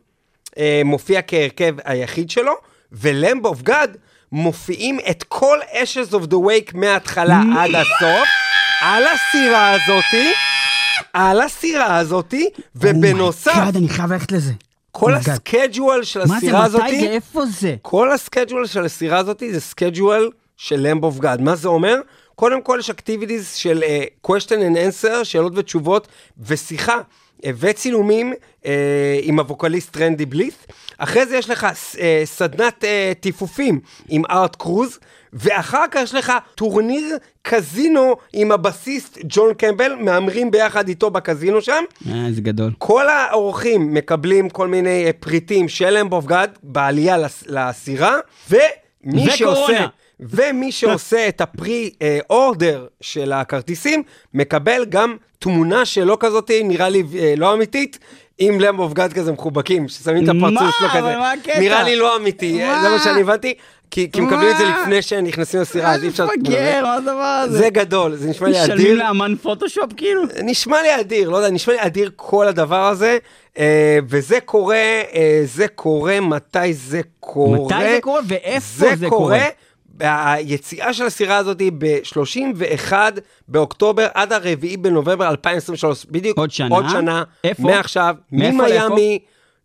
מופיע כהרכב היחיד שלו, ו- Lamb of God מופיעים את כל Ashes of the Wake מההתחלה עד הסוף, על הסירה הזאתי, על הסירה הזאתי, ובנוסף, אומייגאד, אני חייב ללכת לזה. כל אומייגאד. ה schedule של מה זה, הסירה מתי הזאתי, זה, איפה זה? כל הסקייג'ואל של הסירה הזאתי זה schedule של Lamb of God. מה זה אומר? קודם כל יש activities של uh, question and answer, שאלות ותשובות, ושיחה. uh, וצילומים uh, עם הווקליסט רנדי בלית'. אחרי זה יש לך uh, סדנת uh, טיפופים עם ארט קרוז, ואחר כך יש לך טורניר קזינו עם הבסיסט ג'ון קמבל, מהמרים ביחד איתו בקזינו שם. אה, זה גדול. כל האורחים מקבלים כל מיני אה, פריטים של of God בעלייה לס- לסירה, ומי וקורונה. שעושה... ומי שעושה את ה pre אה, order של הכרטיסים, מקבל גם תמונה שלו כזאת, נראה לי אה, לא אמיתית, עם Lamb of God כזה מחובקים, ששמים את הפרצוף מה? שלו כזה. אבל מה הקטע? נראה לי לא אמיתי, אה, זה מה? מה שאני הבנתי, כי כי מקבלים את זה מה? לפני שנכנסים לסירה, אז אי אפשר... מפגר, מה הדבר הזה? זה גדול, זה נשמע לי משלמים אדיר. לאמן פוטושופ כאילו? נשמע לי אדיר, לא יודע, נשמע לי אדיר כל הדבר הזה, אה, וזה קורה, אה, זה קורה, מתי זה קורה? מתי זה קורה ואיפה זה קורה? היציאה של הסירה הזאת היא ב-31 באוקטובר עד הרביעי בנובמבר 2023, בדיוק עוד שנה? עוד שנה, איפה? מעכשיו, ממיאמי,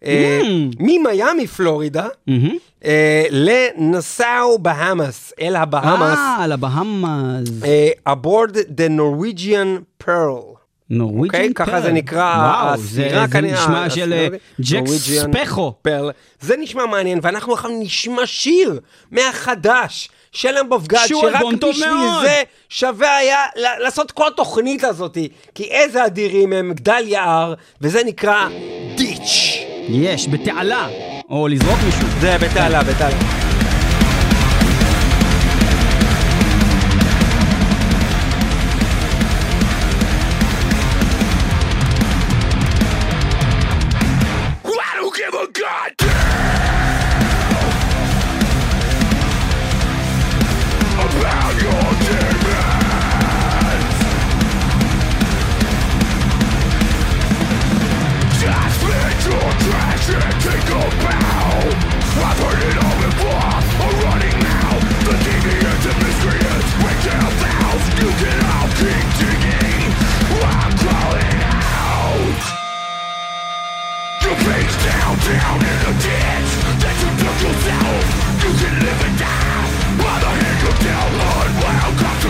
אה, Mm. ממיאמי פלורידה, מהמם. אה, לנסאו בהאמאס, אל הבהאמאס, אה, על הבהאמאס. אה, aboard the Norwegian Pearl. נורוויג'ן אוקיי? ככה זה נקרא וואו, הסירה זה כנראה. נשמע של הסירה- ג'ק Norwegian ספחו. Pearl. זה נשמע מעניין, ואנחנו עכשיו נשמע שיר מהחדש. של אמבוב גד, שהוא שרק בשביל מאוד. זה שווה היה לעשות כל התוכנית הזאת. כי איזה אדירים הם, גדל יער, וזה נקרא דיץ'. יש, בתעלה. או לזרוק מישהו. זה בתעלה, בתעלה.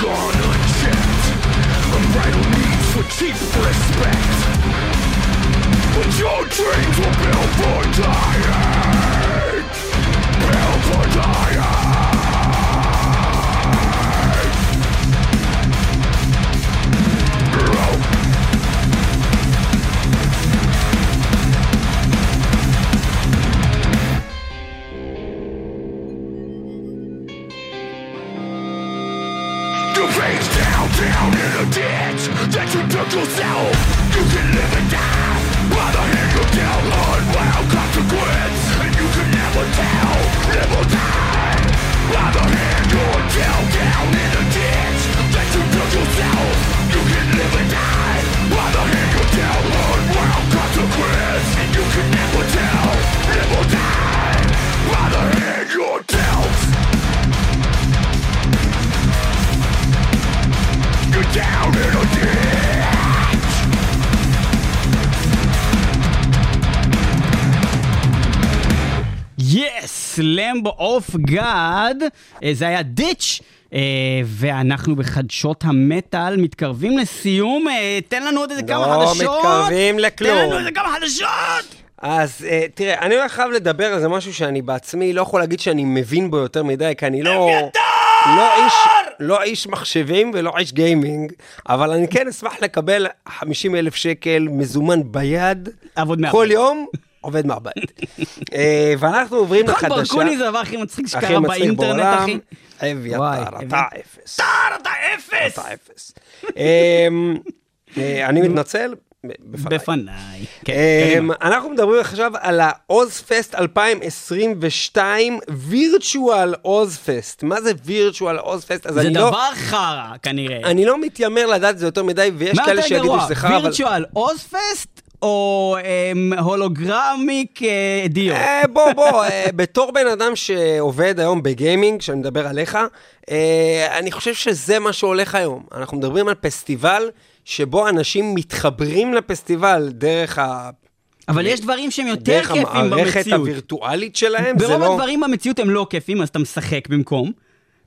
gone unchecked. Unbridled need for cheap respect. But your dreams will build for dying. Build for dying. Yes, Lamb of God, זה היה Ditch. אה, ואנחנו בחדשות המטאל מתקרבים לסיום, אה, תן לנו עוד איזה כמה לא חדשות. מתקרבים לכלום. תן לנו איזה כמה חדשות. אז אה, תראה, אני הולך חייב לדבר על זה משהו שאני בעצמי לא יכול להגיד שאני מבין בו יותר מדי, כי אני לא... לא איש, לא איש מחשבים ולא איש גיימינג, אבל אני כן אשמח לקבל 50 אלף שקל מזומן ביד. כל יום, עובד מהבית. אה, ואנחנו עוברים קודם לחדשה. ברקוני זה הדבר הכי מצחיק שקרה באינטרנט. אחי. אביתר, אתה. אפס. טאר, אתה אפס! אתה אפס. אמ, אה, אני מתנצל, בפניי. בפניי. כן, אמ. אנחנו מדברים עכשיו על העוז-פסט 2022, וירטואל עוז-פסט. מה זה וירטואל עוז-פסט? אז זה לא... דבר חרא, כנראה. אני לא מתיימר לדעת את זה יותר מדי, ויש מה כאלה יותר שיגידו גרוע, שזה חרא, אבל... וירטואל אוזפסט או אמ, הולוגרמיק אה, דיו? אה, בוא, בוא, אה, בתור בן אדם שעובד היום בגיימינג, שאני מדבר עליך, אה, אני חושב שזה מה שהולך היום. אנחנו מדברים על פסטיבל שבו אנשים מתחברים לפסטיבל דרך ה... אבל יש דברים שהם יותר דרך כיפים המערכת במציאות. הווירטואלית שלהם, זה ברוב לא... הדברים במציאות הם לא כיפים, אז אתה משחק במקום.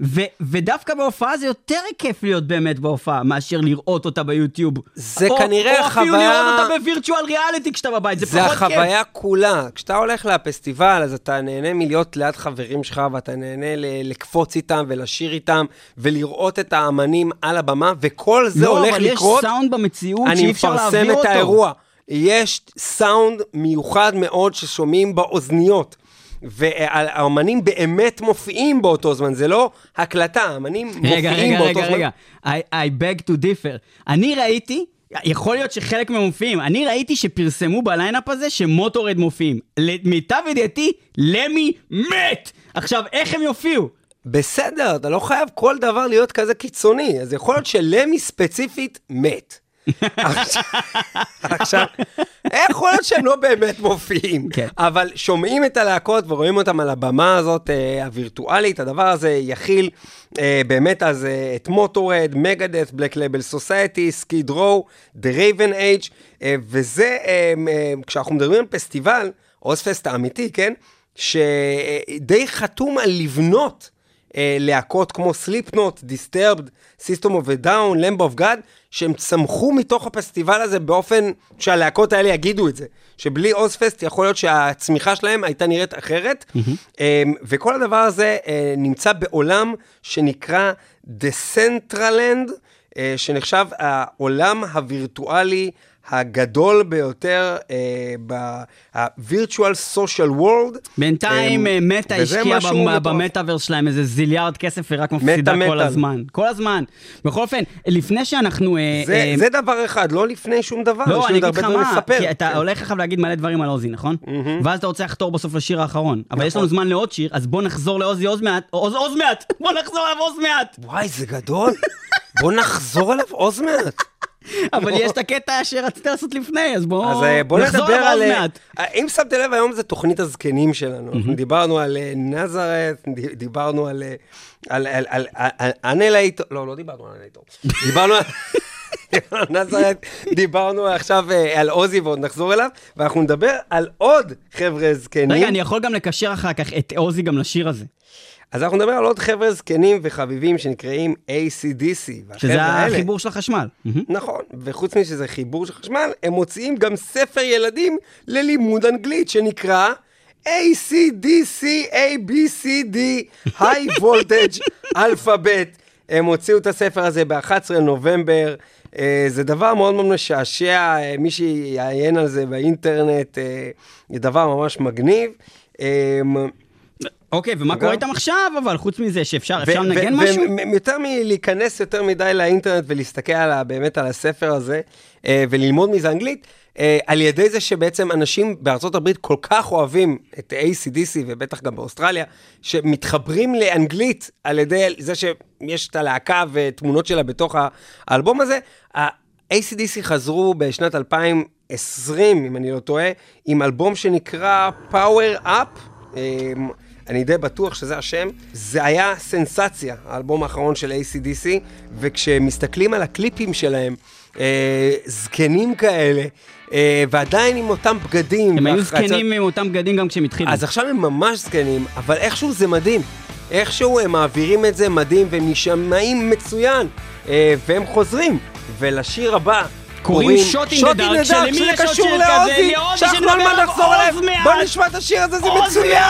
ו- ודווקא בהופעה זה יותר כיף להיות באמת בהופעה, מאשר לראות אותה ביוטיוב. זה או, כנראה או אפילו החוויה- לראות אותה בווירטואל ריאליטי כשאתה בבית, זה, זה פחות כיף. החוויה כולה. כשאתה הולך לפסטיבל, אז אתה נהנה מלהיות ליד חברים שלך, ואתה נהנה ל- לקפוץ איתם ולשיר איתם, ולראות את האמנים על הבמה, וכל זה לא, הולך אבל לקרות. יש סאונד במציאות אני שאי אפשר מפרסם להעביר את אותו. האירוע. יש סאונד מיוחד מאוד ששומעים באוזניות. והאמנים באמת מופיעים באותו זמן, זה לא הקלטה, האמנים מופיעים רגע, רגע, באותו רגע, זמן. רגע. I, I beg to differ. אני ראיתי, יכול להיות שחלק מהם מופיעים, אני ראיתי שפרסמו בליינאפ הזה שמוטורד מופיעים. למיטב ידיעתי, למי מת! עכשיו, איך הם יופיעו? בסדר, אתה לא חייב כל דבר להיות כזה קיצוני, אז יכול להיות שלמי ספציפית מת. עכשיו- יכול להיות שהם לא באמת מופיעים, כן. אבל שומעים את הלהקות ורואים אותם על הבמה הזאת אה, הווירטואלית, הדבר הזה יכיל אה, באמת אז אה, את Motörhead, Megadeth, Black Label Society, Skid Row, The Raven Age, וזה, אה, אה, כשאנחנו מדברים על פסטיבל, Ozzfest האמיתי, כן? שדי חתום על לבנות אה, להקות כמו Slipknot, Disturbed, System of a Down, Lamb of God, שהם צמחו מתוך הפסטיבל הזה באופן שהלהקות האלה יגידו את זה. שבלי Ozzfest יכול להיות שהצמיחה שלהם הייתה נראית אחרת. אה, וכל הדבר הזה אה, נמצא בעולם שנקרא Decentraland, אה, שנחשב העולם הווירטואלי הגדול ביותר אה, ב-Virtual Social World. בינתיים אה, אה, מטא וזה השקיעה. במטאוורס שלהם איזה זיליארד כסף ורק מפסידה מטא, כל מטא. הזמן. כל הזמן. בכל אופן, לפני שאנחנו... אה, זה, אה, זה דבר אחד, לא לפני שום דבר, לא, יש אני לי עוד הרבה דברים מה, לספר. כי אתה כן. הולך עכשיו להגיד מלא דברים על עוזי, נכון? ואז אתה רוצה לחתור בסוף לשיר האחרון. אבל יש לנו זמן לעוד שיר, אז בוא נחזור לעוזי עוז מעט, עוז עוז מעט! בוא נחזור אליו עוז מעט! וואי, זה גדול. בוא נחזור עליו עוז מעט. אבל יש את הקטע שרצית לעשות לפני, אז בוא אז אה, בוא נחזור נדבר אליו על... עוז אה, מעט. אה, אם שמת לב, היום זה תוכנית הזקנים שלנו. אנחנו דיברנו על נזרת, דיברנו על... על- על- על- על אנלייטור, לא, לא דיברנו על אנלייטור. דיברנו על... נזרת, דיברנו עכשיו על עוזי ועוד נחזור אליו, ואנחנו נדבר על עוד חבר'ה זקנים. רגע, אני יכול גם לקשר אחר כך את עוזי גם לשיר הזה. אז אנחנו נדבר על עוד חבר'ה זקנים וחביבים שנקראים ACDC. שזה האלה- החיבור של החשמל. נכון, וחוץ משזה חיבור של חשמל, הם מוציאים גם ספר ילדים ללימוד אנגלית שנקרא ACDC ABCD High Voltage Alphabet. הם הוציאו את הספר הזה ב-11 לנובמבר. אה, זה דבר מאוד מאוד משעשע, אה, מי שיעיין על זה באינטרנט, אה, זה דבר ממש מגניב. אה, אוקיי, ומה אגב- קורה איתם עכשיו, אבל חוץ מזה שאפשר ו- אפשר לנגן ו- משהו? ו- יותר מלהיכנס יותר מדי לאינטרנט ולהסתכל על ה- באמת על הספר הזה אה, וללמוד מזה אנגלית, אה, על ידי זה שבעצם אנשים בארצות הברית כל כך אוהבים את ACDC ובטח גם באוסטרליה, שמתחברים לאנגלית על ידי זה שיש את הלהקה ותמונות שלה בתוך האלבום הזה. ה-ACDC חזרו בשנת 2020, אם אני לא טועה, עם אלבום שנקרא Power Up. אני די בטוח שזה השם. זה היה סנסציה, האלבום האחרון של ACDC, וכשמסתכלים על הקליפים שלהם, אה, זקנים כאלה, אה, ועדיין עם אותם בגדים. הם היו זקנים עם אותם בגדים גם כשהם התחילו. אז עכשיו הם ממש זקנים, אבל איכשהו זה מדהים. איכשהו הם מעבירים את זה מדהים והם נשמעים מצוין, אה, והם חוזרים. ולשיר הבא קוראים Shot Dark, the Dark, שלמי יש עוד שיר כזה? שאנחנו לא עוז עליהם. מעט. בוא נשמע את השיר הזה, זה מצוין!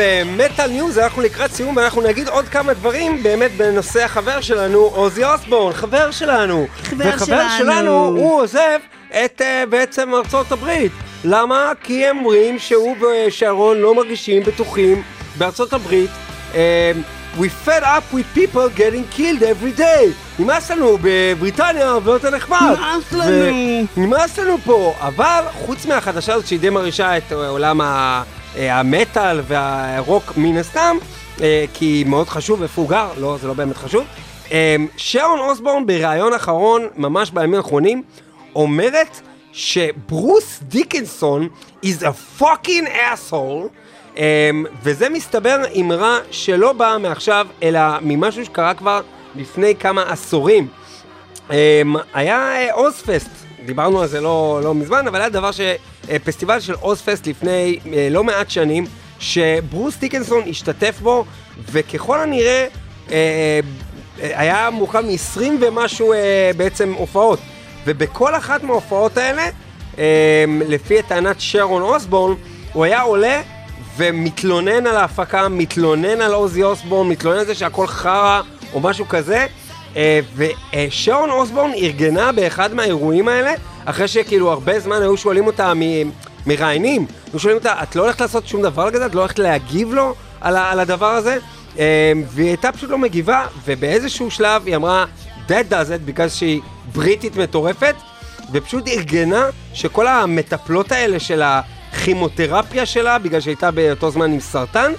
כן. טוב, Metal News, אנחנו לקראת סיום ואנחנו נגיד עוד כמה דברים באמת בנושא החבר שלנו, עוזי אוסבורן, חבר שלנו. חבר וחבר שלנו. שלנו, הוא עוזב את אה, בעצם ארצות הברית. למה? כי הם אומרים שהוא ושרון לא מרגישים בטוחים בארצות הברית. אה, We fed up with people getting killed every day. נמאס לנו בבריטניה הרבה יותר נחמד. נמאס לנו. נמאס לנו פה, אבל חוץ מהחדשה הזאת שהיא די מרעישה את אה, עולם ה- המטאל והרוק מן הסתם, אה, כי מאוד חשוב איפה הוא גר, לא, זה לא באמת חשוב. אה, שרון אוסבורן בריאיון אחרון, ממש בימים האחרונים, אומרת שברוס דיקנסון is a fucking asshole, אה, וזה מסתבר אמרה שלא באה מעכשיו, אלא ממשהו שקרה כבר לפני כמה עשורים. היה אה, אוזפסט, דיברנו על זה לא, לא מזמן, אבל היה דבר ש... אה, פסטיבל של אוזפסט לפני אה, לא מעט שנים, שברוס דיקנסון השתתף בו, וככל הנראה אה, היה מורכב מ-20 ומשהו בעצם הופעות. ובכל אחת מההופעות האלה, לפי טענת שרון אוסבורן, הוא היה עולה ומתלונן על ההפקה, מתלונן על עוזי אוסבורן, מתלונן על זה שהכל חרא או משהו כזה. ושרון אוסבורן ארגנה באחד מהאירועים האלה, אחרי שכאילו הרבה זמן היו שואלים אותה מראיינים, היו שואלים אותה, את לא הולכת לעשות שום דבר כזה? את לא הולכת להגיב לו על, על הדבר הזה? אה, והיא הייתה פשוט לא מגיבה, ובאיזשהו שלב היא אמרה, that does it, בגלל שהיא בריטית מטורפת, ופשוט ארגנה שכל המטפלות האלה של הכימותרפיה שלה, בגלל שהייתה באותו זמן עם סרטן,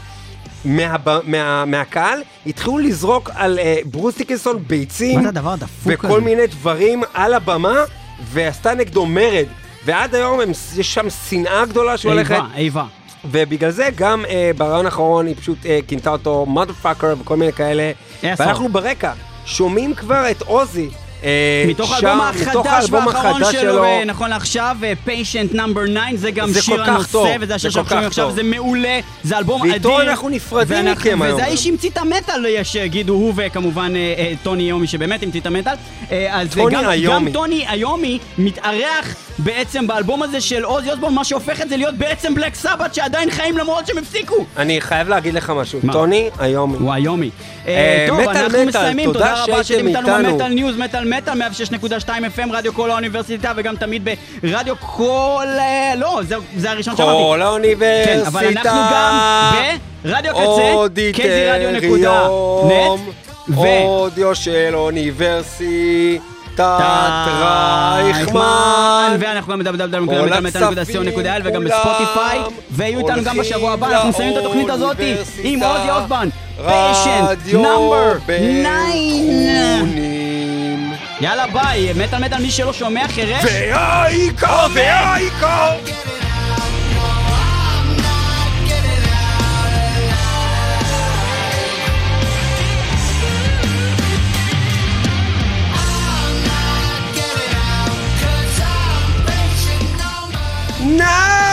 מהב... מה... מהקהל, התחילו לזרוק על אה, ברוס דיקנסון ביצים. מה זה הדבר הדפוק וכל הזה? מיני דברים על הבמה, ועשתה נגדו מרד. ועד היום הם, יש שם שנאה גדולה שהולכת. איבה, איבה. ובגלל זה גם אה, ברעיון האחרון היא פשוט אה, כינתה אותו motherfucker וכל מיני כאלה. Asshole. ואנחנו ברקע שומעים כבר את עוזי. אה, מתוך האלבום החדש והאחרון שלו, אה, נכון לעכשיו, פיישנט נאמבר 9, זה גם שיר הנושא, וזה זה השיר שאנחנו שומעים עכשיו. זה מעולה, זה אלבום אדיר. ואיתו אנחנו נפרדים מכם היום. וזה האיש המציא את המטאל, יש שיגידו, הוא וכמובן אה, אה, טוני יומי, שבאמת המציא את המטאל. אה, אז גם- איומי. טוני איומי מתארח בעצם באלבום הזה של עוזי אוסבורן, מה שהופך את זה להיות בעצם Black Sabbath, שעדיין חיים למרות שהם הפסיקו. אני חייב להגיד לך משהו? טוני איומי. הוא איומי. אה, אה, טוב, אנחנו מסיימים, תודה רבה שאתם איתנו. ב Metal News, מטאל מטאל, 106.2 FM, רדיו קול האוניברסיטה, וגם תמיד ברדיו קול... אה, לא, זה- זה הראשון שאמרתי. קול כן, האוניברסיטה. אבל אנחנו גם ברדיו הקצה, kzradio.net, ו... רדיו של אוניברסיטת רייכמן, רייכמן. ואנחנו גם www.metal.co.il וגם בספוטיפיי, ויהיו איתנו גם בשבוע הבא, אנחנו מסיימים את התוכנית הזאת עם עוזי אוסבורן, Patient, Number 9. יאללה ביי, מטאל מטאל מי שלא שומע חירש. ואייקו, ואייקו! No!